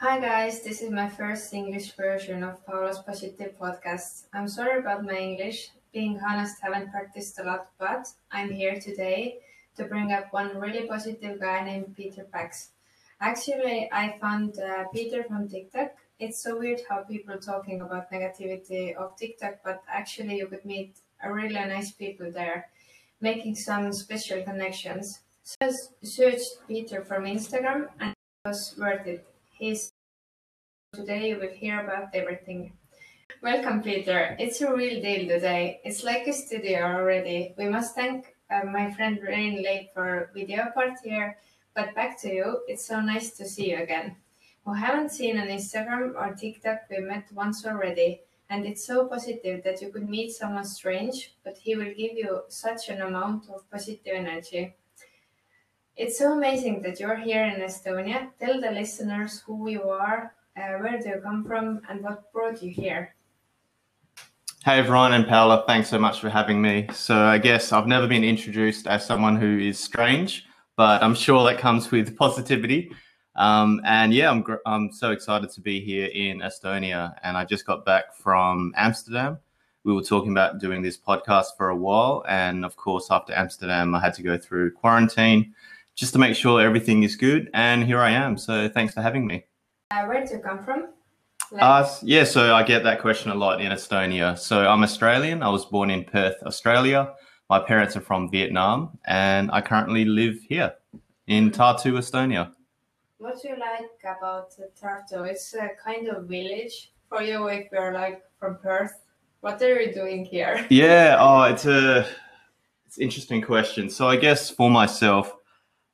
Hi guys, this is my first English version of Paula's Positive podcast. I'm sorry about my English. Being honest, haven't practiced a lot, but I'm here today to bring up one really positive guy named Peter Pax. Actually, I found uh, Peter from TikTok. It's so weird how people talking about negativity of TikTok, but actually you could meet really nice people there, making some special connections. So I searched Peter from Instagram and it was worth it. He's today will hear about everything. Welcome, Peter. It's a real deal today. It's like a studio already. We must thank uh, my friend Rain Lake for video part here. But back to you. It's so nice to see you again. Who haven't seen on Instagram or TikTok, we met once already. And it's so positive that you could meet someone strange, but he will give you such an amount of positive energy. It's so amazing that you're here in Estonia. Tell the listeners who you are, uh, where do you come from, and what brought you here. Hey everyone and Paula, thanks so much for having me. So I guess I've never been introduced as someone who is strange, but I'm sure that comes with positivity. Um, and yeah, I'm gr- I'm so excited to be here in Estonia, and I just got back from Amsterdam. We were talking about doing this podcast for a while, and of course, after Amsterdam, I had to go through quarantine just to make sure everything is good. And here I am. So thanks for having me. Uh, where do you come from? Like, Uh, yeah, so I get that question a lot in Estonia. So I'm Australian. I was born in Perth, Australia. My parents are from Vietnam, and I currently live here in Tartu, Estonia. what do you like about uh, Tartu? It's a kind of village for you if you're like from Perth. What are you doing here? Yeah, oh, it's a it's an interesting question. So I guess for myself,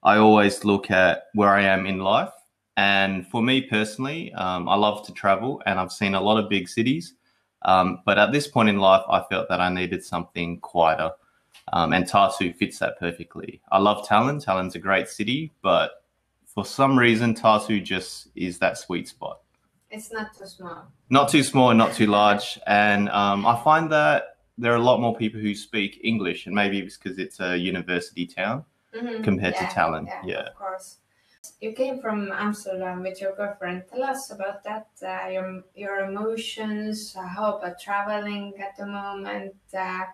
I always look at where I am in life, and for me personally, um, I love to travel, and I've seen a lot of big cities. Um, but at this point in life, I felt that I needed something quieter, um, and Tartu fits that perfectly. I love Tallinn. Tallinn's a great city, but for some reason, Tartu just is that sweet spot It's not too small. not too small and not too large. And um, I find that there are a lot more people who speak English, and maybe it's because it's a university town Mhm, compared yeah, to Tallinn. Yeah, Yeah. of course. You came from Amsterdam with your girlfriend. Tell us about that. Uh, your your emotions. Uh, how about traveling at the moment? Uh,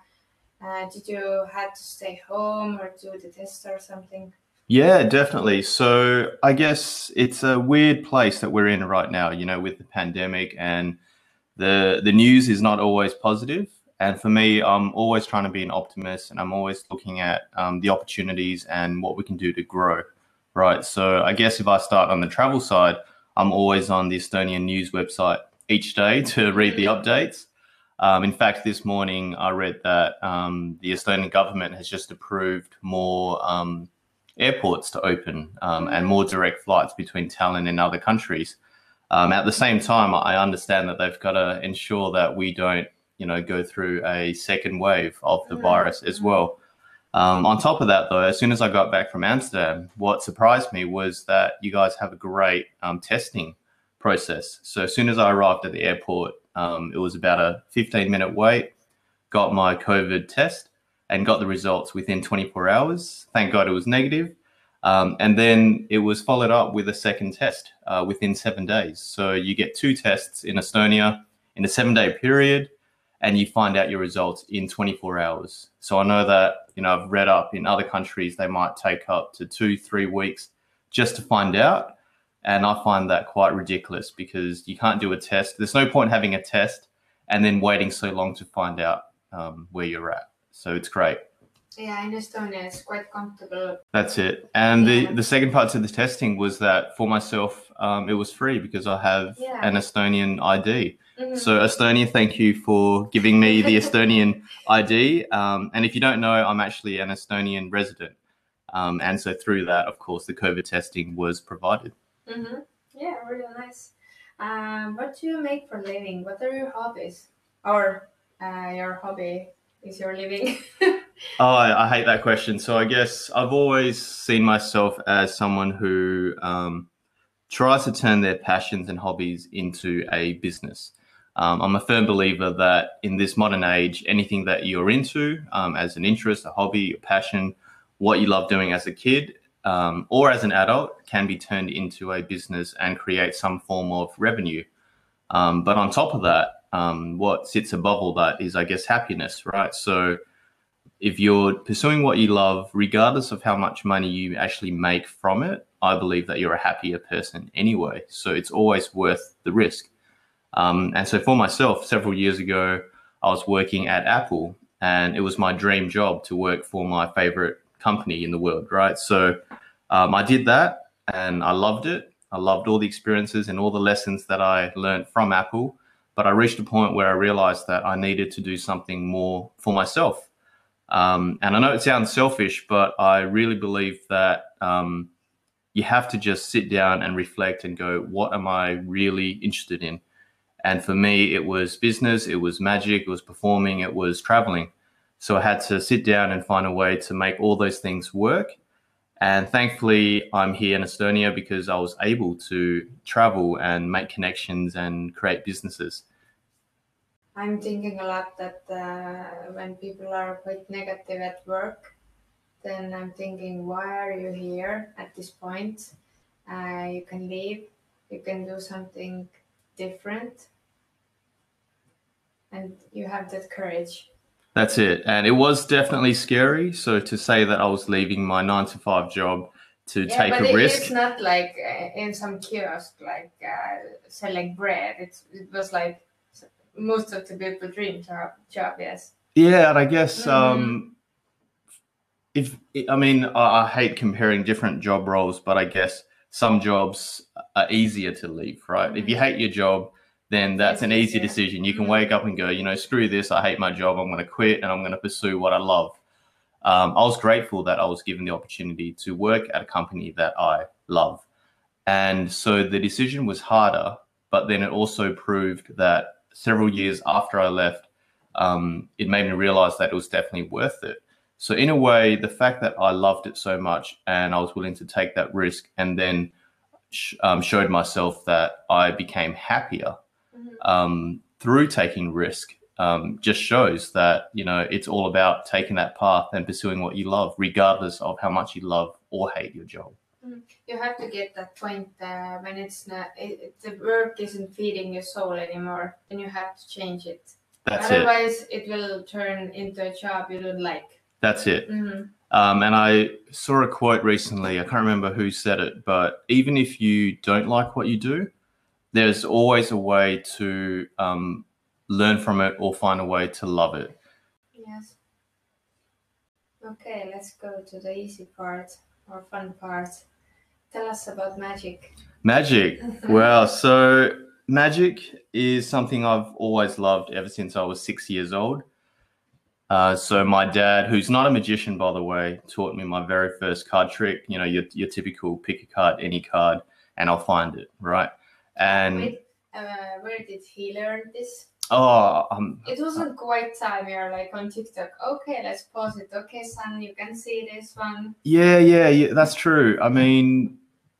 uh, did you had to stay home or do the test or something? Yeah, definitely. So I guess it's a weird place that we're in right now, you know, with the pandemic and the the news is not always positive. And for me, I'm always trying to be an optimist and I'm always looking at um, the opportunities and what we can do to grow. Right. So I guess if I start on the travel side, I'm always on the Estonian news website each day to read the updates. Um, in fact, this morning I read that um, the Estonian government has just approved more um, airports to open um, and more direct flights between Tallinn and other countries. Um, at the same time, I understand that they've got to ensure that we don't, you know, go through a second wave of the virus as mhm. well. Um, on top of that, though, as soon as I got back from Amsterdam, what surprised me was that you guys have a great um, testing process. So as soon as I arrived at the airport, um, it was about a 15 minute wait, got my COVID test, and got the results within 24 hours. Thank God it was negative. Um, and then it was followed up with a second test uh, within seven days. So you get two tests in Estonia in a seven day period, and you find out your results in 24 hours. So I know that, you know, I've read up in other countries, they might take up to two, three weeks just to find out. And I find that quite ridiculous because you can't do a test. There's no point having a test and then waiting so long to find out um, where you're at. So it's great. Yeah, in Estonia it's quite comfortable. That's it. And Yeah. the, the second part to the testing was that for myself, um, it was free because I have Yeah. an Estonian ID. Mhm. So, Estonia, thank you for giving me the Estonian ID. Um, and if you don't know, I'm actually an Estonian resident. Um, and so, through that, of course, the COVID testing was provided. Mhm. Yeah, really nice. Um, what do you make for living? What are your hobbies? Or uh, your hobby is your living? Oh, I, I hate that question. So I guess I've always seen myself as someone who um, tries to turn their passions and hobbies into a business. Um, I'm a firm believer that in this modern age, anything that you're into um, as an interest, a hobby, a passion, what you love doing as a kid, um, or as an adult can be turned into a business and create some form of revenue. Um, but on top of that, um, what sits above all that is, I guess, happiness, right? So if you're pursuing what you love, regardless of how much money you actually make from it, I believe that you're a happier person anyway. So it's always worth the risk. Um, and so for myself, several years ago, I was working at Apple and it was my dream job to work for my favorite company in the world, right? So um, I did that and I loved it. I loved all the experiences and all the lessons that I learned from Apple. But I reached a point where I realized that I needed to do something more for myself. Um, and I know it sounds selfish, but I really believe that um, you have to just sit down and reflect and go, what am I really interested in? And for me, it was business, it was magic, it was performing, it was traveling. So I had to sit down and find a way to make all those things work. And thankfully, I'm here in Estonia because I was able to travel and make connections and create businesses. I'm thinking a lot that uh, when people are quite negative at work, then I'm thinking, why are you here at this point? Uh, you can leave, you can do something different, and you have that courage. That's it. And it was definitely scary. So to say that I was leaving my nine to five job to Yeah, take but a it- risk. it's not like uh, in some kiosk, like uh, selling bread. It's, it was like most of the people dream job, job yes. Yeah, and I guess Mhm. um, if I mean I, I hate comparing different job roles, but I guess some jobs are easier to leave, right? If you Mhm. hate your job, then that's an easy decision. You can Mhm. wake up and go, you know, screw this. I hate my job. I'm going to quit and I'm going to pursue what I love. Um, I was grateful that I was given the opportunity to work at a company that I love. And so the decision was harder, but then it also proved that several years after I left, um, it made me realize that it was definitely worth it. So, in a way, the fact that I loved it so much and I was willing to take that risk and then sh- um, showed myself that I became happier um, through taking risk um, just shows that you know it's all about taking that path and pursuing what you love, regardless of how much you love or hate your job. You have to get that point uh, when it's not it, it- the work isn't feeding your soul anymore. Then you have to change it. That's it. Otherwise, it. will turn into a job you don't like. That's it. Mhm. Um, and I saw a quote recently. I can't remember who said it, but even if you don't like what you do, there's always a way to um, learn from it or find a way to love it. Yes. Okay, let's go to the easy part or fun part. Tell us about magic. Magic. Well, so magic is something I've always loved ever since I was six years old. Uh, so my dad, who's not a magician by the way, taught me my very first card trick. You know, your your typical pick a card, any card, and I'll find it right. And Wait, uh, where did he learn this? Oh, um, It wasn't quite time. You're like on TikTok. Okay, let's pause it. Okay, son, you can see this one. Yeah, yeah, yeah, that's true. I mean,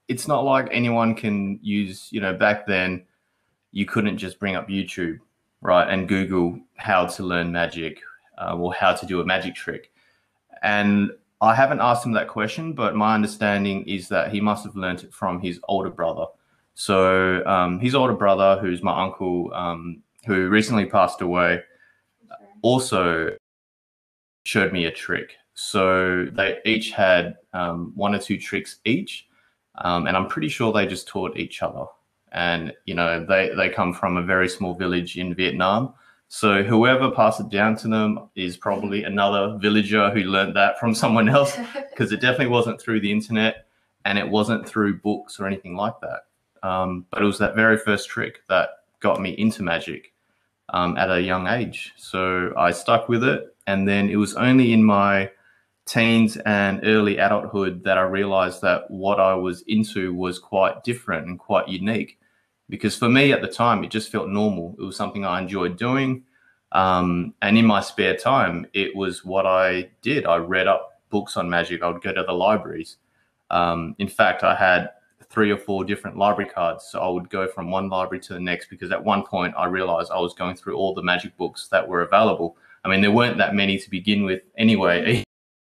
it's not like anyone can use, you know, back then you couldn't just bring up YouTube, right, and Google how to learn magic uh, or how to do a magic trick. And I haven't asked him that question, but my understanding is that he must have learned it from his older brother. So um, his older brother, who's my uncle, um, who recently passed away, also showed me a trick. So they each had um, one or two tricks each, um, and I'm pretty sure they just taught each other. And you know, they they come from a very small village in Vietnam. So whoever passed it down to them is probably another villager who learned that from someone else, because it definitely wasn't through the internet, and it wasn't through books or anything like that. Um, but it was that very first trick that got me into magic um, at a young age. So I stuck with it. And then it was only in my teens and early adulthood that I realized that what I was into was quite different and quite unique. Because for me at the time, it just felt normal. It was something I enjoyed doing. Um, and in my spare time, it was what I did. I read up books on magic, I would go to the libraries. Um, in fact, I had three or four different library cards. So I would go from one library to the next because at one point I realized I was going through all the magic books that were available. I mean, there weren't that many to begin with anyway,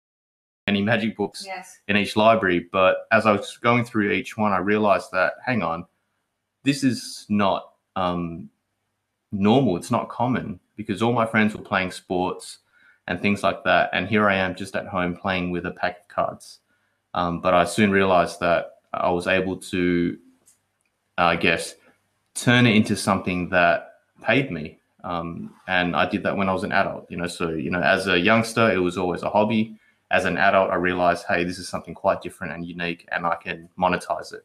many magic books Yes. in each library. But as I was going through each one, I realized that hang on, this is not um, normal. It's not common because all my friends were playing sports and things like that, and here I am just at home playing with a pack of cards. Um, but I soon realized that I was able to, I guess, turn it into something that paid me. Um, and I did that when I was an adult, you know. So, you know, as a youngster, it was always a hobby. As an adult, I realized, hey, this is something quite different and unique, and I can monetize it.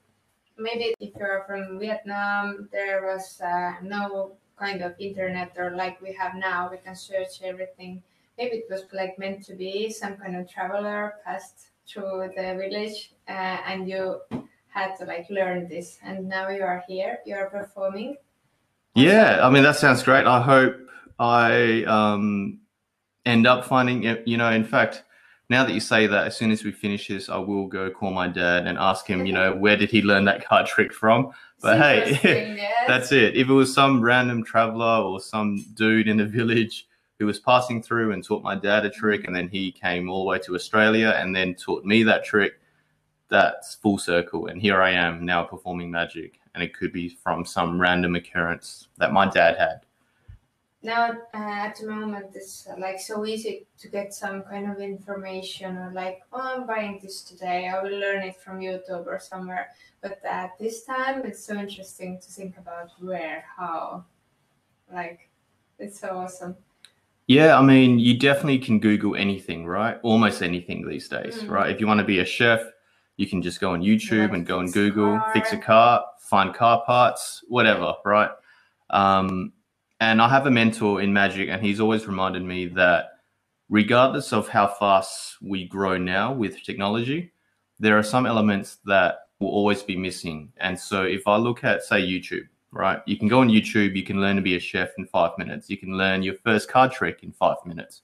Maybe if you're from Vietnam, there was uh, no kind of internet or like we have now, we can search everything. Maybe it was like meant to be some kind of traveler passed through the village uh, and you had to like learn this. And now you are here, you are performing. Yeah, I mean that sounds great. I hope I um, end up finding it. You know, in fact, now that you say that, as soon as we finish this, I will go call my dad and ask him. You know, where did he learn that card trick from? But hey, yes. That's it. If it was some random traveler or some dude in the village who was passing through and taught my dad a trick, and then he came all the way to Australia and then taught me that trick, that's full circle. And here I am now performing magic. And it could be from some random occurrence that my dad had. now uh, at the moment it's uh, like so easy to get some kind of information or like oh i'm buying this today i will learn it from youtube or somewhere but at this time it's so interesting to think about where how like it's so awesome Yeah, I mean, you definitely can Google anything, right? Almost anything these days, Mm. right? If you want to be a chef, you can just go on YouTube and go a Google, car. fix a car, find car parts, whatever, right? Um, and I have a mentor in magic, and he's always reminded me that regardless of how fast we grow now with technology, there are some elements that will always be missing. And so if I look at, say, YouTube, right? You can go on YouTube, you can learn to be a chef in five minutes, you can learn your first card trick in five minutes.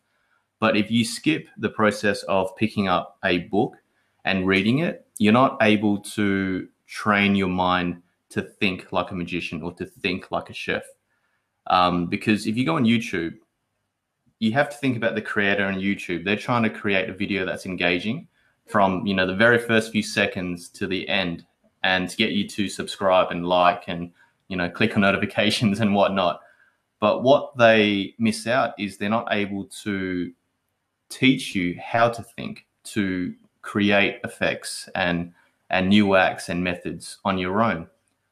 But if you skip the process of picking up a book and reading it, you're not able to train your mind to think like a magician or to think like a chef. Um, because if you go on YouTube, you have to think about the creator on YouTube. They're trying to create a video that's engaging from you know the very first few seconds to the end, and to get you to subscribe and like and you know click on notifications and whatnot. But what they miss out is they're not able to teach you how to think, to create effects and and new acts and methods on your own.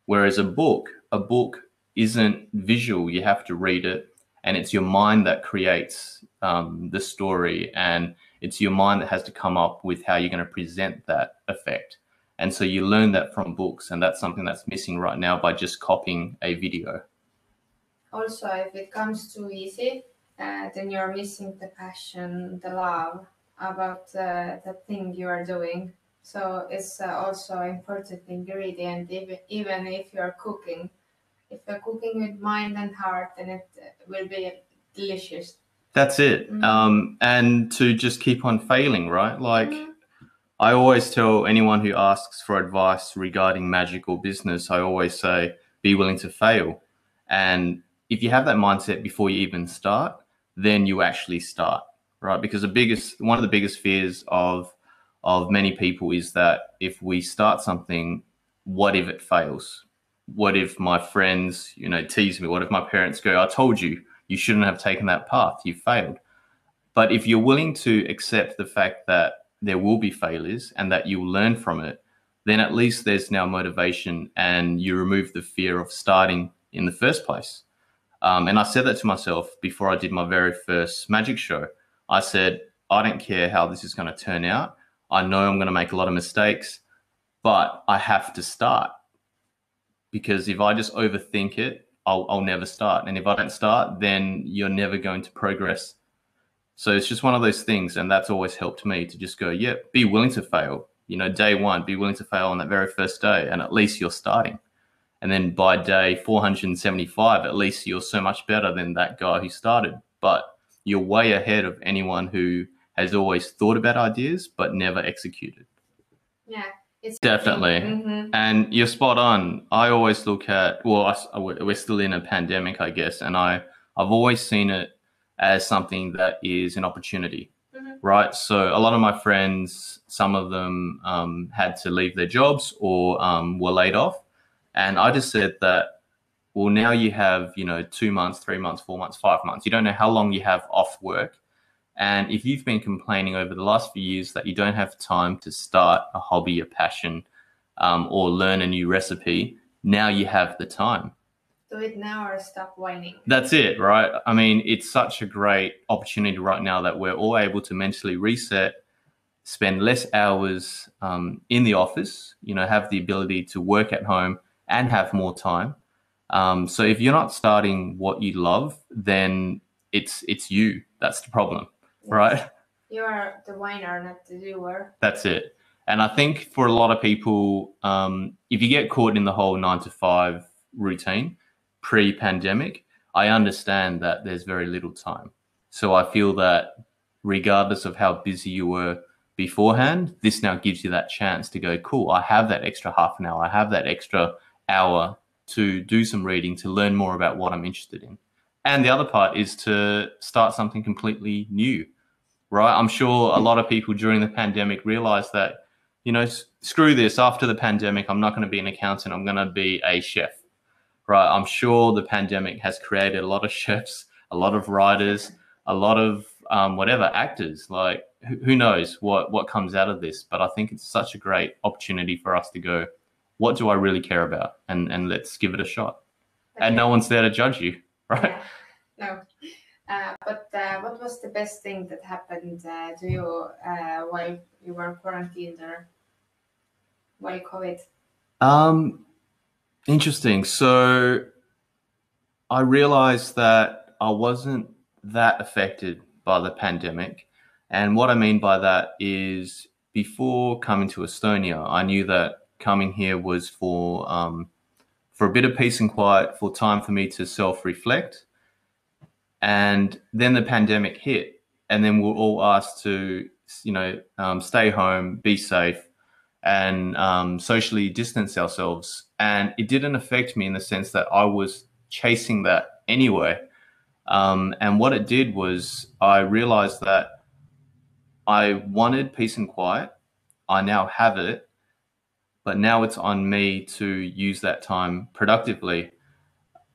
Whereas a book, a book isn't visual. You have to read it, and it's your mind that creates um, the story, and it's your mind that has to come up with how you're going to present that effect. And so you learn that from books, and that's something that's missing right now by just copying a video. also if it comes too easy uh, then you're missing the passion the love about uh, the thing you are doing so it's uh, also important ingredient even, even if you're cooking if you're cooking with mind and heart then it uh, will be delicious That's it. Mhm. Um, and to just keep on failing, right? Like, Mhm. I always tell anyone who asks for advice regarding magic or business, I always say, be willing to fail. And if you have that mindset before you even start, then you actually start, right? Because the biggest, one of the biggest fears of of many people is that if we start something, what if it fails? What if my friends, you know, tease me? What if my parents go, I told you, you shouldn't have taken that path, you failed. But if you're willing to accept the fact that there will be failures and that you'll learn from it, then at least there's now motivation and you remove the fear of starting in the first place. Um, and I said that to myself before I did my very first magic show. I said, I don't care how this is going to turn out. I know I'm going to make a lot of mistakes, but I have to start because if I just overthink it, I'll, I'll never start. And if I don't start, then you're never going to progress. So it's just one of those things. And that's always helped me to just go, yeah, be willing to fail. You know, day one, be willing to fail on that very first day. And at least you're starting. And then by day 475, at least you're so much better than that guy who started. But you're way ahead of anyone who has always thought about ideas but never executed. yeah it's Definitely. Mhm. And you're spot on. I always look at well, I, we're still in a pandemic, I guess, and I I've always seen it as something that is an opportunity. Mhm. right? So a lot of my friends, some of them um, had to leave their jobs or um, were laid off, and I just said that, well, now you have you know two months, three months, four months, five months. You don't know how long you have off work, and if you've been complaining over the last few years that you don't have time to start a hobby, a passion, um, or learn a new recipe, now you have the time do it now or stop whining. That's it, right? I mean, it's such a great opportunity right now that we're all able to mentally reset, spend less hours um, in the office, you know, have the ability to work at home and have more time. Um, so if you're not starting what you love, then it's it's you. That's the problem, yes. right? You are the whiner, not the doer. That's it. And I think for a lot of people, um, if you get caught in the whole nine to five routine, pre pandemic, I understand that there's very little time. So I feel that regardless of how busy you were beforehand, this now gives you that chance to go, cool, I have that extra half an hour, I have that extra hour to do some reading, to learn more about what I'm interested in. And the other part is to start something completely new, right? I'm sure a lot of people during the pandemic realized that, you know, screw this, after the pandemic, I'm not going to be an accountant, I'm going to be a chef right? I'm sure the pandemic has created a lot of chefs, a lot of writers, a lot of um, whatever actors. Like who, who knows what what comes out of this? But I think it's such a great opportunity for us to go. What do I really care about? And and let's give it a shot. Okay. And no one's there to judge you, right? Yeah. No. Uh, but uh, what was the best thing that happened uh, to you uh, while you were quarantined or while COVID? Um, Interesting. So I realized that I wasn't that affected by the pandemic. And what I mean by that is before coming to Estonia, I knew that coming here was for um, for a bit of peace and quiet, for time for me to self-reflect. And then the pandemic hit, and then we're all asked to, you know, um, stay home, be safe, and um, socially distance ourselves. And it didn't affect me in the sense that I was chasing that anyway. Um, and what it did was I realized that I wanted peace and quiet. I now have it, but now it's on me to use that time productively.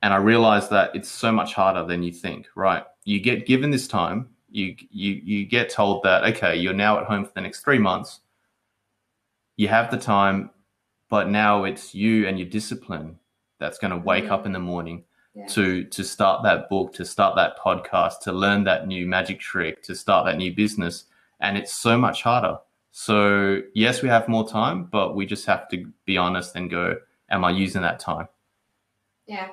And I realized that it's so much harder than you think, right? You get given this time, you you you get told that okay, you're now at home for the next three months you have the time, but now it's you and your discipline that's going to wake mm-hmm. up in the morning yeah. to to start that book, to start that podcast, to learn that new magic trick, to start that new business, and it's so much harder. So yes, we have more time, but we just have to be honest and go, am I using that time? Yeah,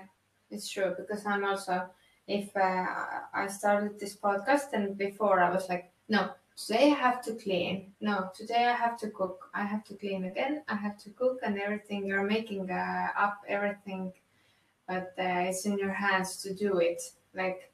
it's true because I'm also if uh, I started this podcast and before I was like, no, today I have to clean. No, today I have to cook. I have to clean again. I have to cook and everything. You're making uh, up everything, but uh, it's in your hands to do it. Like,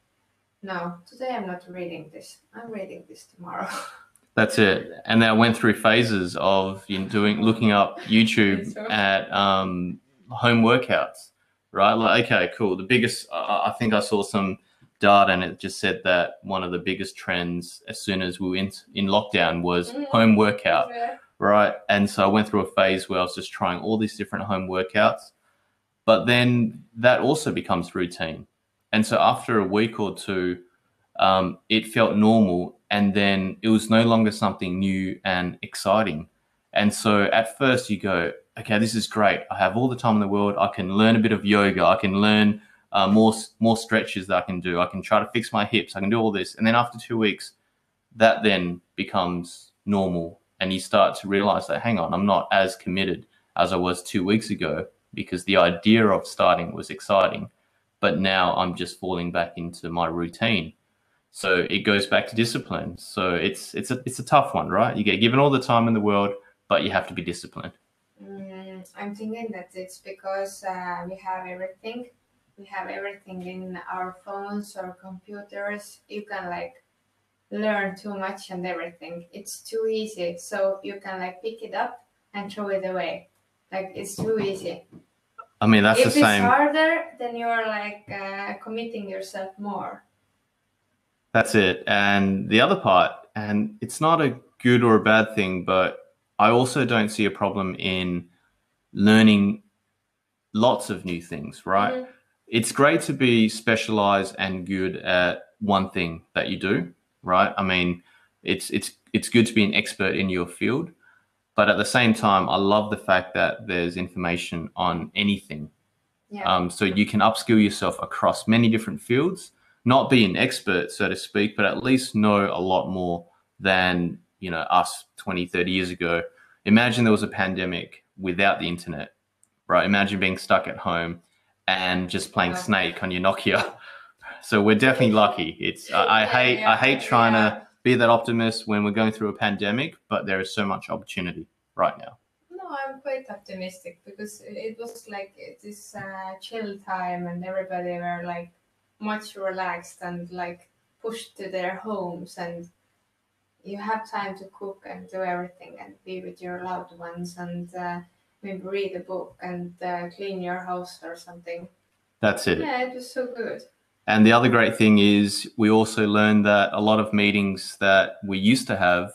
no, today I'm not reading this. I'm reading this tomorrow. That's it. And then I went through phases of you know, doing, looking up YouTube at um, home workouts. Right? Like, okay, cool. The biggest. I think I saw some data and it just said that one of the biggest trends as soon as we were in, in lockdown was mm-hmm. home workout yeah. right? And so i went through a phase where i was just trying all these different home workouts. But then that also becomes routine. And so after a week or two um, it felt normal and then it was no longer something new and exciting. And so at first you go okay this is great. I have all the time in the world. I can learn a bit of yoga. I can learn uh, more more stretches that I can do. I can try to fix my hips. I can do all this, and then after two weeks, that then becomes normal, and you start to realize that hang on, I'm not as committed as I was two weeks ago because the idea of starting was exciting, but now I'm just falling back into my routine. So it goes back to discipline. So it's it's a it's a tough one, right? You get given all the time in the world, but you have to be disciplined. Mm, I'm thinking that it's because uh, we have everything we have everything in our phones or computers. You can like learn too much and everything. It's too easy. So you can like pick it up and throw it away. Like it's too easy. I mean that's if the same. If it's harder then you're like uh, committing yourself more. That's it. And the other part And it's not a good or a bad thing, but I also don't see a problem in learning lots of new things, right? Mhm. It's great to be specialized and good at one thing that you do, right? I mean, it's it's it's good to be an expert in your field, but at the same time, I love the fact that there's information on anything. Yeah. Um, so you can upskill yourself across many different fields, not be an expert, so to speak, but at least know a lot more than, you know, us 20, 30 years ago. Imagine there was a pandemic without the internet, right? Imagine being stuck at home and just playing. Snake on your Nokia. So we're definitely lucky. It's I, I Yeah, hate yeah, I hate trying yeah. to be that optimist when we're going through a pandemic, but there is so much opportunity right now. No, I'm quite optimistic because it was like this uh, chill time and everybody were like much relaxed and like pushed to their homes and you have time to cook and do everything and be with your loved ones and uh, maybe read a book and uh, clean your house or something. That's it. Yeah, it was so good. And the other great thing is we also learned that a lot of meetings that we used to have,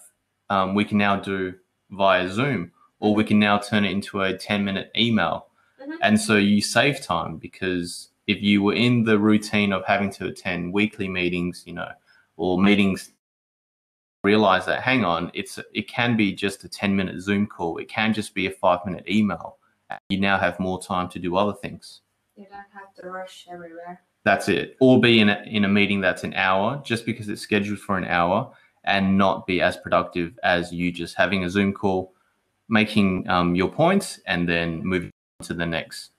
um, we can now do via Zoom, or we can now turn it into a 10 minute email. Mhm. And so you save time because if you were in the routine of having to attend weekly meetings, you know, or meetings, realize that hang on, it's it can be just a 10 minute Zoom call. It can just be a five minute email. You now have more time to do other things. You don't have to rush everywhere. That's it. Or be in a, in a meeting that's an hour just because it's scheduled for an hour and not be as productive as you just having a Zoom call, making um, your points, and then moving to the next.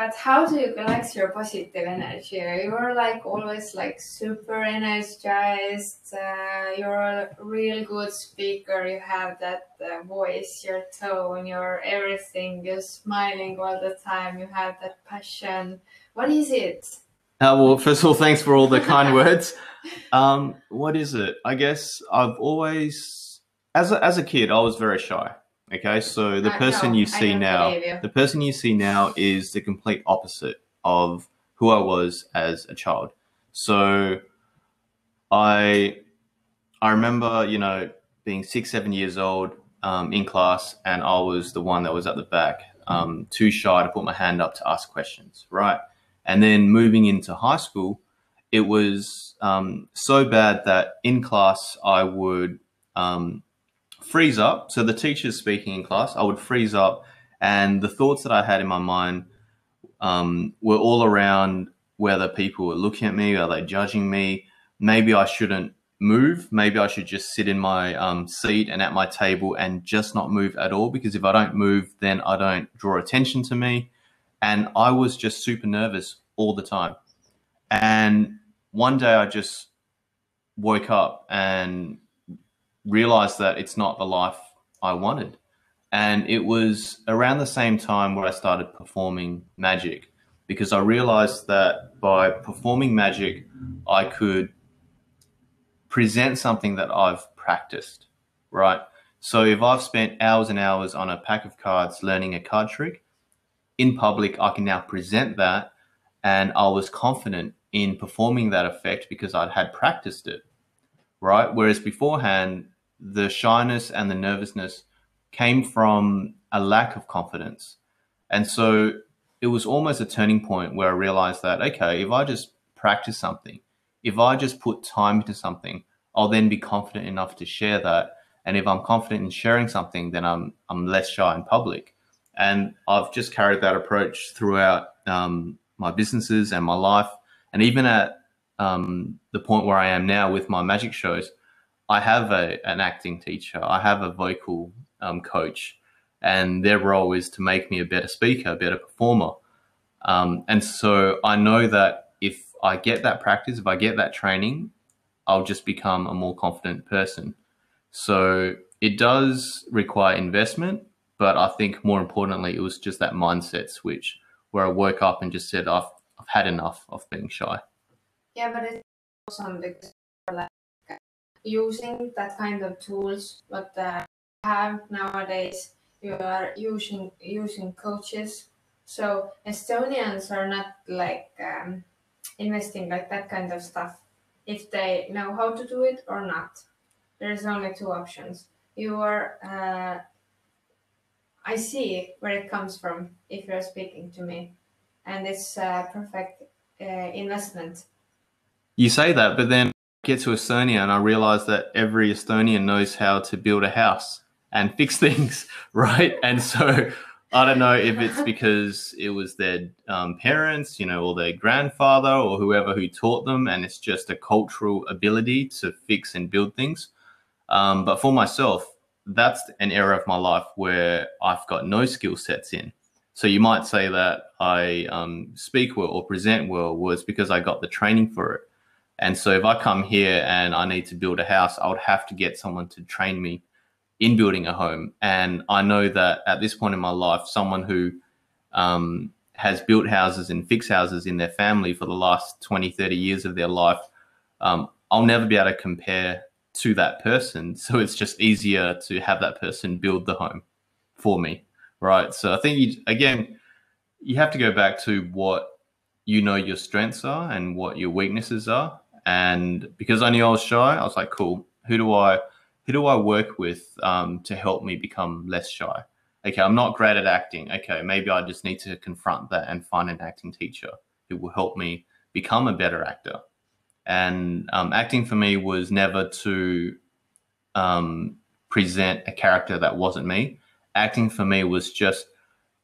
But how do you collect your positive energy? You are like always like super energized. Uh, you're a real good speaker. You have that uh, voice, your tone, your everything. You're smiling all the time. You have that passion. What is it? Uh, well, first of all, thanks for all the kind words. Um, what is it? I guess I've always, as a, as a kid, I was very shy. Okay, so the I person know, you see now, the person you see now is the complete opposite of who I was as a child. So I I remember, you know, being six, seven years old um, in class, and I was the one that was at the back, um, too shy to put my hand up to ask questions, right? And then moving into high school, it was um, so bad that in class I would um, freeze up. So the teacher's speaking in class, I would freeze up, and the thoughts that I had in my mind um, were all around whether people were looking at me, are they judging me? Maybe I shouldn't move. Maybe I should just sit in my um, seat and at my table and just not move at all because if I don't move, then I don't draw attention to me. And I was just super nervous all the time. And one day I just woke up and realized that it's not the life I wanted. And it was around the same time where I started performing magic because I realized that by performing magic, I could present something that I've practiced, right? So if I've spent hours and hours on a pack of cards learning a card trick, in public, I can now present that. And I was confident in performing that effect because I'd had practiced it, right? Whereas beforehand, the shyness and the nervousness came from a lack of confidence. And so it was almost a turning point where I realized that, okay, if I just practice something, if I just put time into something, I'll then be confident enough to share that. And if I'm confident in sharing something, then I'm I'm less shy in public. And I've just carried that approach throughout um, my businesses and my life, and even at um, the point where I am now with my magic shows, I have a, an acting teacher, I have a vocal um, coach, and their role is to make me a better speaker, a better performer. Um, and so I know that if I get that practice, if I get that training, I'll just become a more confident person. So it does require investment, but I think more importantly, it was just that mindset switch where I woke up and just said, I've, I've had enough of being shy. Yeah, but it's awesome because using that kind of tools what uh, have nowadays. You are using using coaches. So Estonians are not like um, investing like that kind of stuff if they know how to do it or not. There's only two options. You are, uh, I see where it comes from if you're speaking to me, and it's a perfect uh, investment. You say that, but then get to Estonia and I realize that every Estonian knows how to build a house and fix things, right? And so I don't know if it's because it was their um, parents, you know, or their grandfather or whoever who taught them, and it's just a cultural ability to fix and build things. Um, but for myself, that's an area of my life where I've got no skill sets in. So you might say that I um, speak well or present well was because I got the training for it. And so if I come here and I need to build a house, I would have to get someone to train me in building a home. And I know that at this point in my life, someone who um, has built houses and fixed houses in their family for the last 20, 30 years of their life, um, I'll never be able to compare to that person. So it's just easier to have that person build the home for me. Right. So I think, you, again, you have to go back to what you know your strengths are and what your weaknesses are. And because I knew I was shy, I was like, cool, who do I who do I work with um, to help me become less shy? Okay, I'm not great at acting. Okay, maybe I just need to confront that and find an acting teacher who will help me become a better actor. And um, acting for me was never to um, present a character that wasn't me. Acting for me was just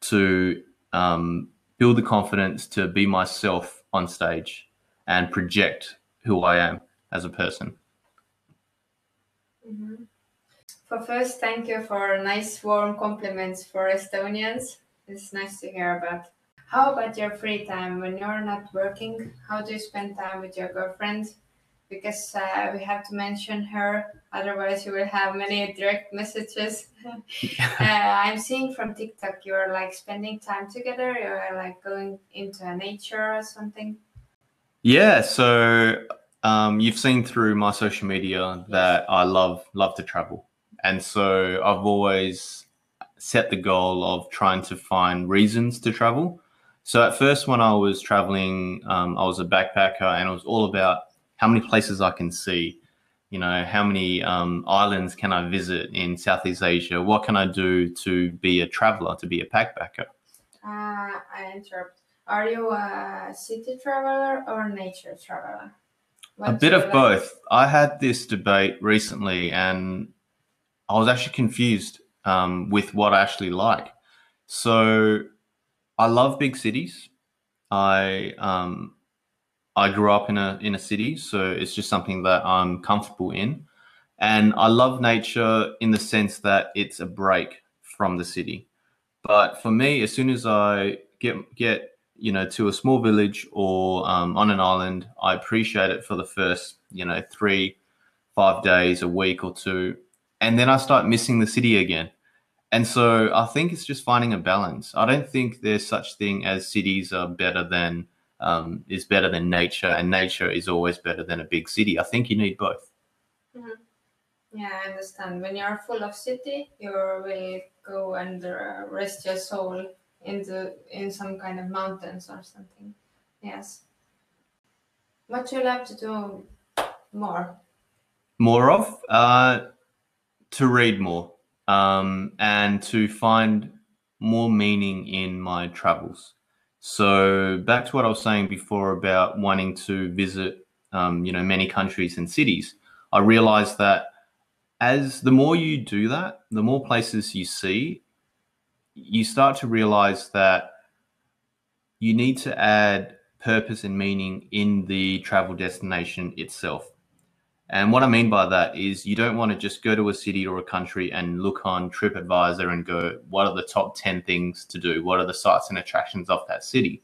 to um, build the confidence to be myself on stage and project who I am as a person. Mm-hmm. For first, thank you for nice warm compliments for Estonians. It's nice to hear about. How about your free time when you're not working? How do you spend time with your girlfriend? Because uh, we have to mention her, otherwise you will have many direct messages. uh, I'm seeing from TikTok you're like spending time together. You're like going into nature or something. Yeah, so um, you've seen through my social media that I love love to travel, and so I've always set the goal of trying to find reasons to travel. So at first, when I was traveling, um, I was a backpacker, and it was all about how many places I can see. You know, how many um, islands can I visit in Southeast Asia? What can I do to be a traveler, to be a backpacker? Uh, I interrupt. Are you a city traveler or nature traveler? a bit of both. I had this debate recently, and I was actually confused um, with what I actually like. So, I love big cities. I um, I grew up in a in a city, so it's just something that I'm comfortable in, and I love nature in the sense that it's a break from the city. But for me, as soon as I get get you know, to a small village or um, on an island, I appreciate it for the first, you know, three, five days, a week or two. And then I start missing the city again. And so I think it's just finding a balance. I don't think there's such thing as cities are better than um, is better than nature, and nature is always better than a big city. I think you need both. Mm-hmm. Yeah, I understand. When you're full of city, you will go and uh, rest your soul in the in some kind of mountains or something. Yes. What you love to do more? More of uh, to read more um, and to find more meaning in my travels. So back to what I was saying before about wanting to visit, um, you know, many countries and cities. I realized that as the more you do that, the more places you see, you start to realize that you need to add purpose and meaning in the travel destination itself. And what I mean by that is you don't want to just go to a city or a country and look on TripAdvisor and go, what are the top 10 things to do? What are the sites and attractions of that city?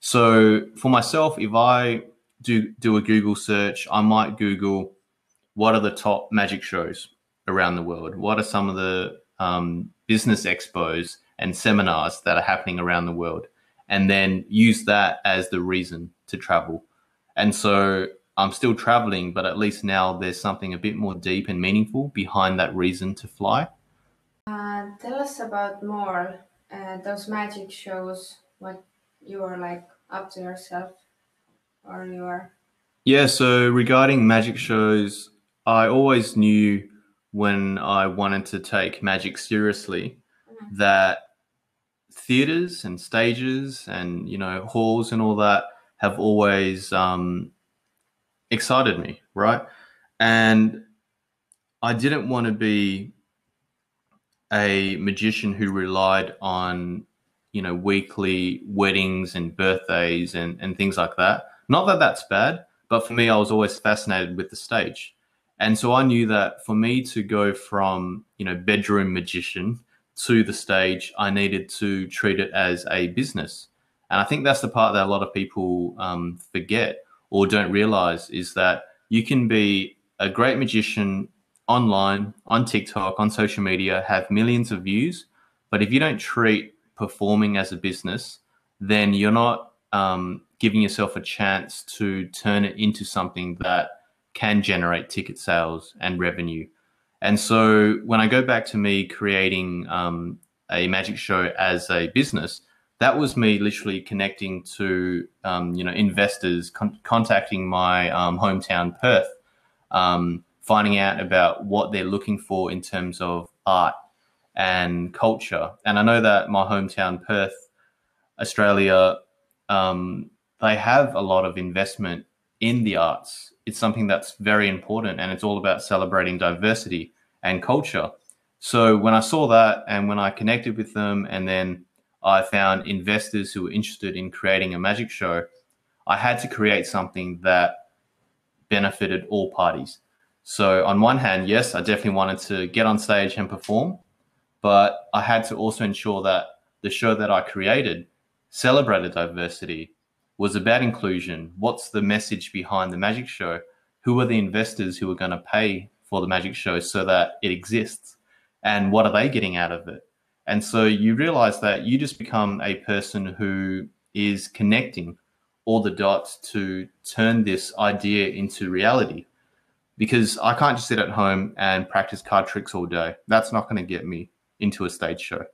So for myself, if I do do a Google search, I might Google what are the top magic shows around the world? What are some of the um, business expos and seminars that are happening around the world, and then use that as the reason to travel. And so I'm still traveling, but at least now there's something a bit more deep and meaningful behind that reason to fly. Uh, tell us about more uh, those magic shows. What you are like up to yourself, or you are Yeah, so regarding magic shows, I always knew when I wanted to take magic seriously Mhm. that theaters and stages and you know halls and all that have always um, excited me, right? And I didn't want to be a magician who relied on you know weekly weddings and birthdays and, and things like that. Not that that's bad, but for me, I was always fascinated with the stage. And so I knew that for me to go from, you know, bedroom magician to the stage, I needed to treat it as a business. And I think that's the part that a lot of people um, forget or don't realize is that you can be a great magician online, on TikTok, on social media, have millions of views. But if you don't treat performing as a business, then you're not um, giving yourself a chance to turn it into something that can generate ticket sales and revenue. And so when I go back to me creating um, a magic show as a business, that was me literally connecting to um, you know investors, con- contacting my um, hometown Perth, um, finding out about what they're looking for in terms of art and culture. And I know that my hometown Perth, Australia, um, they have a lot of investment in the arts. It's something that's very important, and it's all about celebrating diversity and culture. So when I saw that, and when I connected with them, and then I found investors who were interested in creating a magic show, I had to create something that benefited all parties. So on one hand, yes, I definitely wanted to get on stage and perform, but I had to also ensure that the show that I created celebrated diversity, was about inclusion. What's the message behind the magic show? Who are the investors who are going to pay for the magic show so that it exists? And what are they getting out of it? And so you realize that you just become a person who is connecting all the dots to turn this idea into reality. Because I can't just sit at home and practice card tricks all day. That's not going to get me into a stage show.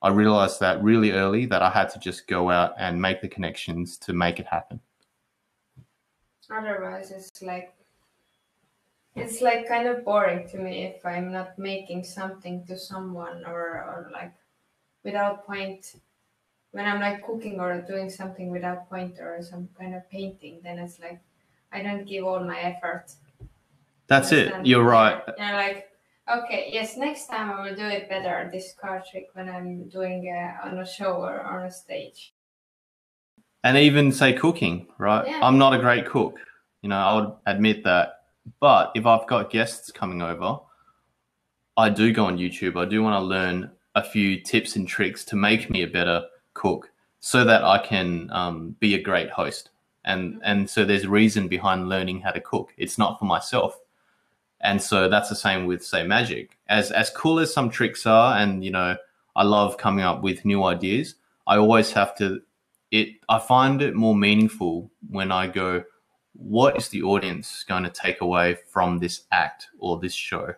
I realized that really early that I had to just go out and make the connections to make it happen. Otherwise, it's like it's like kind of boring to me if I'm not making something to someone or or like without point. When I'm like cooking or doing something without point or some kind of painting, then it's like I don't give all my effort. That's it. You're right. Yeah, like okay, yes, next time I will do it better. This card trick when I'm doing uh, on a show or on a stage. And even say cooking, right? Yeah. I'm not a great cook. You know, I would admit that. But if I've got guests coming over, I do go on YouTube. I do want to learn a few tips and tricks to make me a better cook so that I can um, be a great host. And, and so there's reason behind learning how to cook. It's not for myself. And so that's the same with say magic. As as cool as some tricks are, and you know, I love coming up with new ideas. I always have to. It I find it more meaningful when I go, what is the audience going to take away from this act or this show?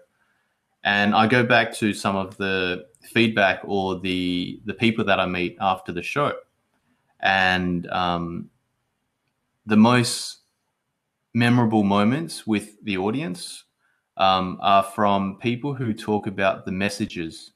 And I go back to some of the feedback or the the people that I meet after the show, and um, the most memorable moments with the audience um, are from people who talk about the messages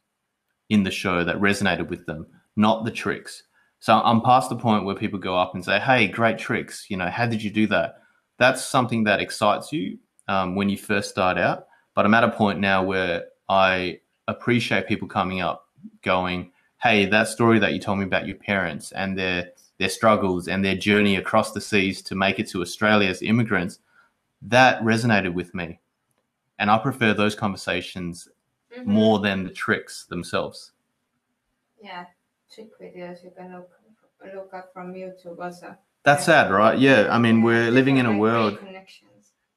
in the show that resonated with them, not the tricks. So I'm past the point where people go up and say, "Hey, great tricks! You know, how did you do that?" That's something that excites you um, when you first start out. But I'm at a point now where I appreciate people coming up, going, "Hey, that story that you told me about your parents and their their struggles and their journey across the seas to make it to Australia as immigrants, that resonated with me." And I prefer those conversations Mhm. more than the tricks themselves. Yeah, trick videos you can look look up from YouTube also. That's sad, right? Yeah. I mean, Yeah, we're living in a world.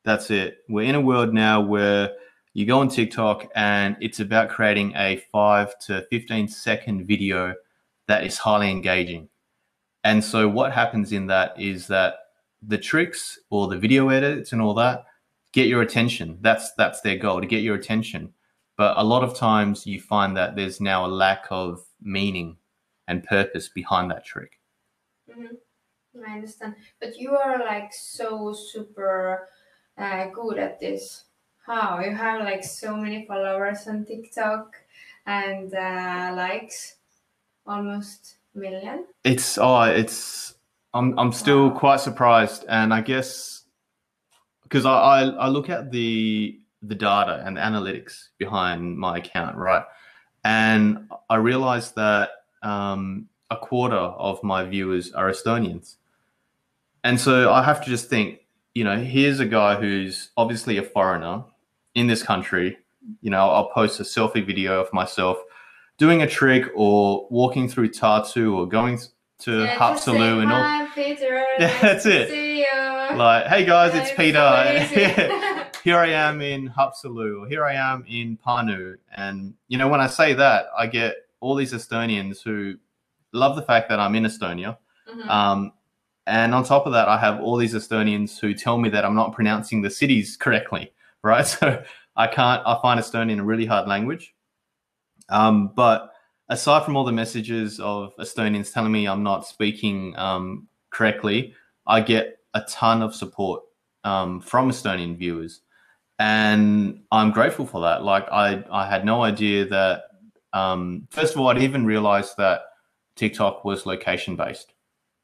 That's it. We're in a world now where you go on TikTok and it's about creating a five to 15 second video that is highly engaging. And so, what happens in that is that the tricks or the video edits and all that get your attention. That's that's their goal to get your attention. But a lot of times you find that there's now a lack of meaning and purpose behind that trick. Mhm. I understand. But you are like so super uh, good at this. How? You have like so many followers on TikTok and uh, likes almost million. It's oh, it's I'm I'm still Wow. quite surprised, and I guess because I, I I look at the the data and the analytics behind my account, right, and I realized that um, a quarter of my viewers are Estonians, and so I have to just think, you know, here's a guy who's obviously a foreigner in this country. You know, I'll post a selfie video of myself doing a trick or walking through Tartu or going to Yeah, Haapsalu and all. Hi, Peter. Yeah, nice that's it. See you. Like, hey guys, it's It's Peter. here I am in Haapsalu, or here I am in Pärnu. And, you know, when I say that, I get all these Estonians who love the fact that I'm in Estonia. Mhm. Um, and on top of that, I have all these Estonians who tell me that I'm not pronouncing the cities correctly, right? So I can't, I find Estonian a really hard language. Um, but aside from all the messages of Estonians telling me I'm not speaking um, correctly, I get a ton of support um, from Estonian viewers. And I'm grateful for that. Like, I, I had no idea that, um, first of all, I didn't even realized that TikTok was location based,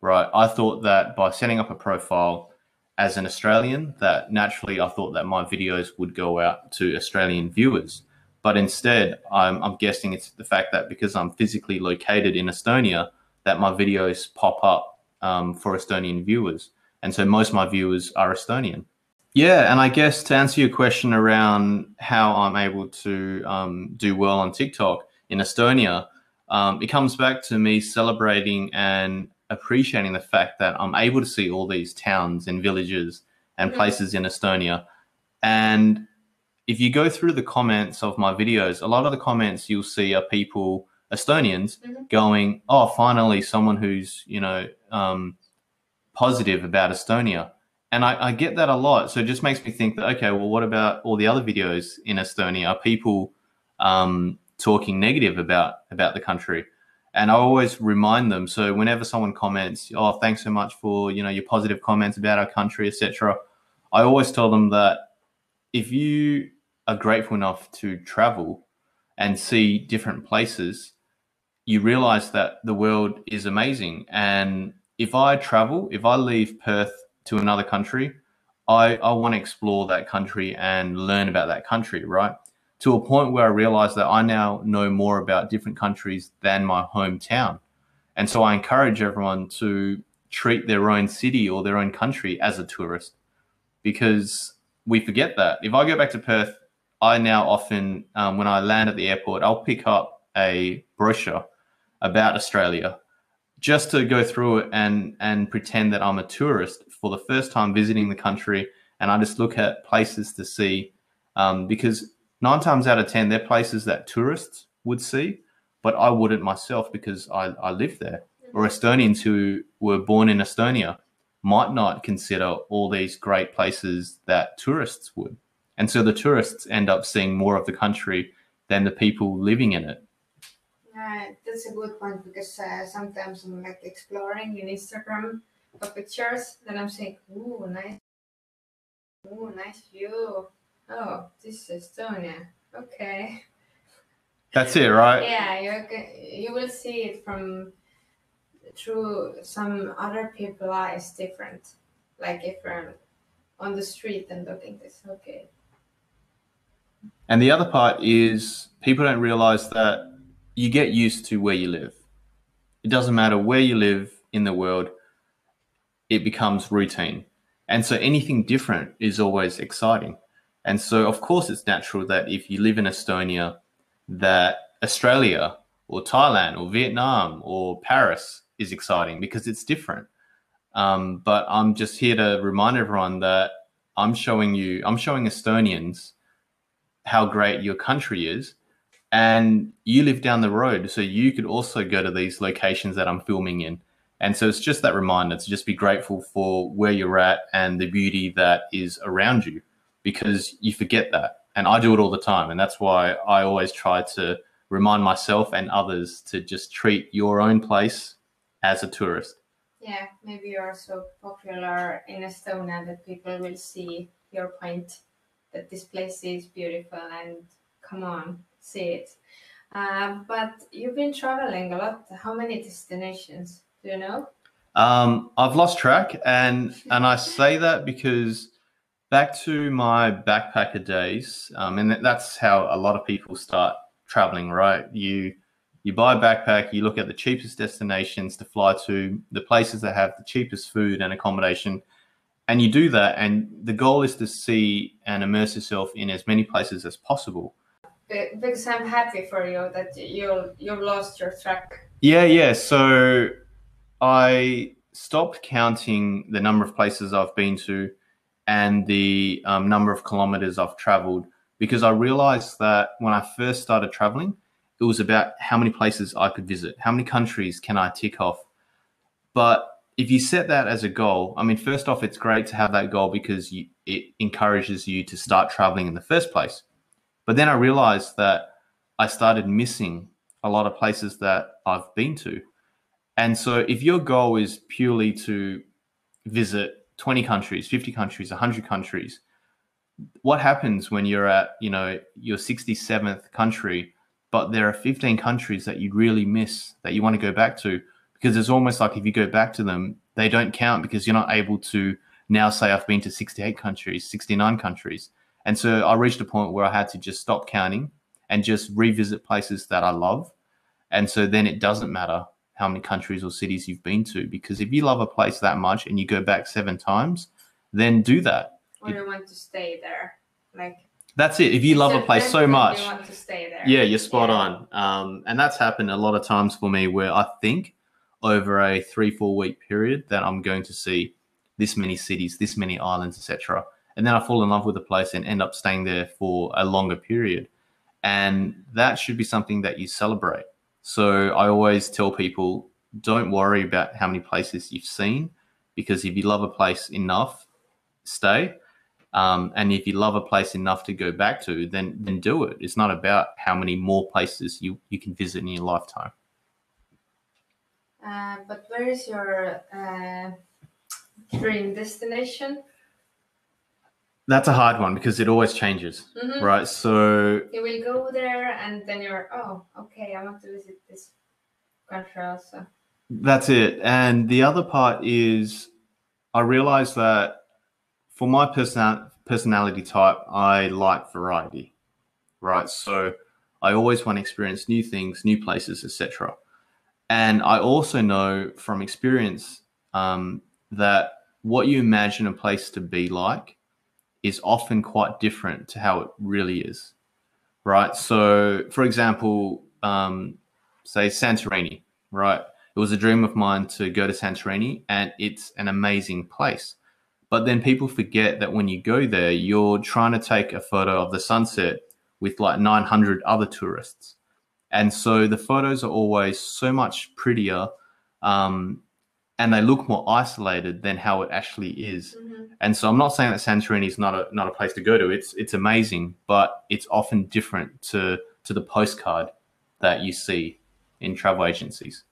right? I thought that by setting up a profile as an Australian, that naturally I thought that my videos would go out to Australian viewers. But instead, I'm, I'm guessing it's the fact that because I'm physically located in Estonia, that my videos pop up um, for Estonian viewers. And so most of my viewers are Estonian. Yeah, and I guess to answer your question around how I'm able to um, do well on TikTok in Estonia, um, it comes back to me celebrating and appreciating the fact that I'm able to see all these towns and villages and Mhm. places in Estonia. And if you go through the comments of my videos, a lot of the comments you'll see are people, Estonians, Mhm. going, "Oh, finally, someone who's you know um, positive about Estonia." And I, I get that a lot. So it just makes me think that okay, well, what about all the other videos in Estonia? Are people um, talking negative about about the country? And I always remind them. So whenever someone comments, "Oh, thanks so much for you know your positive comments about our country, etc." I always tell them that if you are grateful enough to travel and see different places, you realize that the world is amazing. And if I travel, if I leave Perth to another country, I, I want to explore that country and learn about that country, right? To a point where I realize that I now know more about different countries than my hometown. And so I encourage everyone to treat their own city or their own country as a tourist because we forget that. If I go back to Perth, I now often, um, when I land at the airport, I'll pick up a brochure about Australia just to go through it and and pretend that I'm a tourist for the first time visiting the country, and I just look at places to see um, because nine times out of ten they're places that tourists would see, but I wouldn't myself because I, I live there. Or Estonians who were born in Estonia might not consider all these great places that tourists would. And so the tourists end up seeing more of the country than the people living in it. Yeah, that's a good point because uh, sometimes I'm like exploring in Instagram for pictures, then I'm saying, "Ooh, nice, ooh, nice view. Oh, this is Estonia. Okay." That's it, right? Yeah, you you will see it from through some other people eyes different. Like if you're on the street and looking this, okay. And the other part is people don't realize that you get used to where you live. It doesn't matter where you live in the world, it becomes routine. And so anything different is always exciting. And so, of course, it's natural that if you live in Estonia, that Australia or Thailand or Vietnam or Paris is exciting because it's different. Um, but I'm just here to remind everyone that I'm showing you, I'm showing Estonians how great your country is. And you live down the road, so you could also go to these locations that I'm filming in. And so it's just that reminder to just be grateful for where you're at and the beauty that is around you because you forget that. And I do it all the time. And that's why I always try to remind myself and others to just treat your own place as a tourist. Yeah, maybe you are so popular in Estonia that people will see your point that this place is beautiful and come on, see it. Uh, but you've been traveling a lot. How many destinations do you know? Um, I've lost track, and and I say that because back to my backpacker days, um, and that's how a lot of people start traveling, right? You you buy a backpack, you look at the cheapest destinations to fly to, the places that have the cheapest food and accommodation, and you do that. And the goal is to see and immerse yourself in as many places as possible. Because I'm happy for you that you you've lost your track. Yeah, yeah. So I stopped counting the number of places I've been to and the um, number of kilometers I've traveled because I realized that when I first started traveling, it was about how many places I could visit, how many countries can I tick off. But if you set that as a goal, I mean, first off, it's great to have that goal because you, it encourages you to start traveling in the first place. But then I realized that I started missing a lot of places that I've been to and so if your goal is purely to visit 20 countries, 50 countries, 100 countries, what happens when you're at, you know, your 67th country, but there are 15 countries that you really miss that you want to go back to? Because it's almost like if you go back to them, they don't count because you're not able to now say I've been to 68 countries, 69 countries. And so I reached a point where I had to just stop counting and just revisit places that I love. And so then it doesn't matter how many countries or cities you've been to. Because if you love a place that much and you go back seven times, then do that. Or you want to stay there, like. That's it. If you love a place so much, you want to stay there. Yeah, you're spot yeah. on. Um, and that's happened a lot of times for me, where I think over a three four week period that I'm going to see this many cities, this many islands, etc. And then I fall in love with a place and end up staying there for a longer period. And that should be something that you celebrate. So I always tell people don't worry about how many places you've seen because if you love a place enough, stay. Um, and if you love a place enough to go back to, then then do it. It's not about how many more places you, you can visit in your lifetime. Uh, but where is your uh, dream destination? That's a hard one because it always changes, mm-hmm. right? So you will go there, and then you're, oh, okay, I want to visit this country also. That's it. And the other part is, I realize that for my person personality type, I like variety, right? So I always want to experience new things, new places, etc. And I also know from experience um, that what you imagine a place to be like is often quite different to how it really is, right? So, for example, um, say Santorini, right? It was a dream of mine to go to Santorini, and it's an amazing place. But then people forget that when you go there, you're trying to take a photo of the sunset with like 900 other tourists. And so the photos are always so much prettier um, and they look more isolated than how it actually is. Mm-hmm. And so I'm not saying that Santorini is not a not a place to go to. It's it's amazing, but it's often different to to the postcard that you see in travel agencies.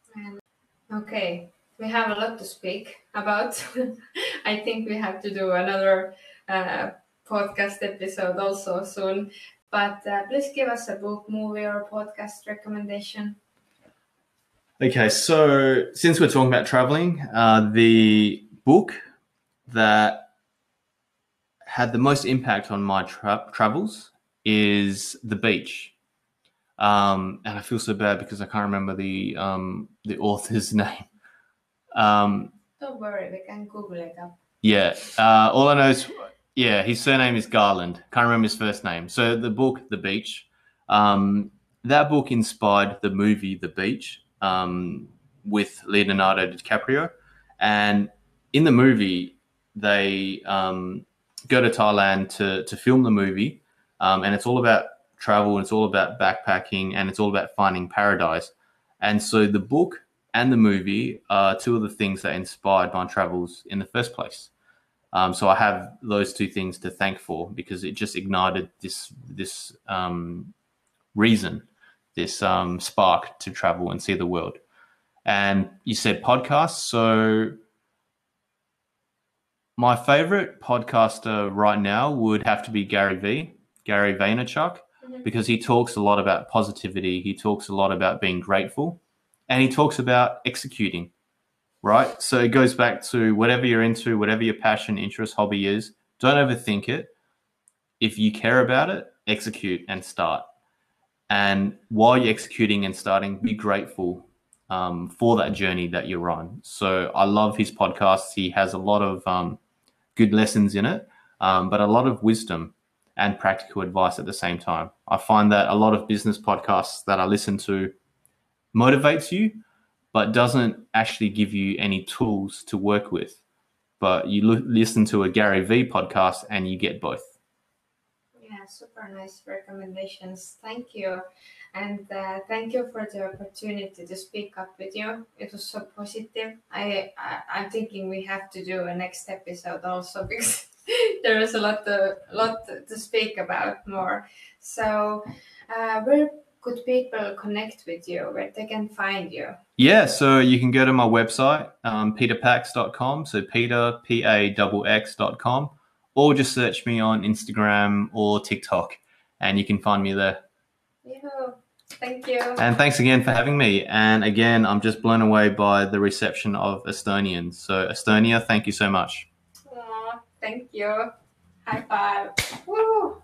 Okay, we have a lot to speak about. I think we have to do another uh, podcast episode also soon. But uh, please give us a book, movie, or podcast recommendation. Okay, so since we're talking about traveling, uh, the book that had the most impact on my tra- travels is The Beach. Um, and I feel so bad because I can't remember the um, the author's name. Um, Don't worry, we can Google it up. Yeah, uh, all I know is, yeah, his surname is Garland. Can't remember his first name. So the book, The Beach, um, that book inspired the movie The Beach um, with Leonardo DiCaprio, and in the movie they um, go to Thailand to to film the movie, um, and it's all about travel, and it's all about backpacking, and it's all about finding paradise. And so the book and the movie are two of the things that inspired my travels in the first place. Um, so I have those two things to thank for because it just ignited this this um, reason this um, spark to travel and see the world. And you said podcasts. So My favorite podcaster right now would have to be Gary V, Gary Vaynerchuk, Mhm. because he talks a lot about positivity. He talks a lot about being grateful and he talks about executing, right? So it goes back to whatever you're into, whatever your passion, interest, hobby is, don't overthink it. If you care about it, execute and start. And while you're executing and starting, be grateful um, for that journey that you're on. So I love his podcasts. He has a lot of um, good lessons in it, um, but a lot of wisdom and practical advice at the same time. I find that a lot of business podcasts that I listen to motivates you, but doesn't actually give you any tools to work with. But you listen to a Gary V podcast and you get both. Yeah, super nice recommendations. Thank you. And uh, thank you for the opportunity to speak up with you. It was so positive. I, I I'm thinking we have to do a next episode also because there is a lot to lot to speak about more. So, uh, where could people connect with you? Where they can find you? Yeah, so you can go to my website, um, peterpax.com. So Peter, P A X.com, or just search me on Instagram or TikTok and you can find me there. Yeah. Thank you. And thanks again for having me. And again, I'm just blown away by the reception of Estonians. So, Estonia, thank you so much. Aw, thank you. High five. Woo.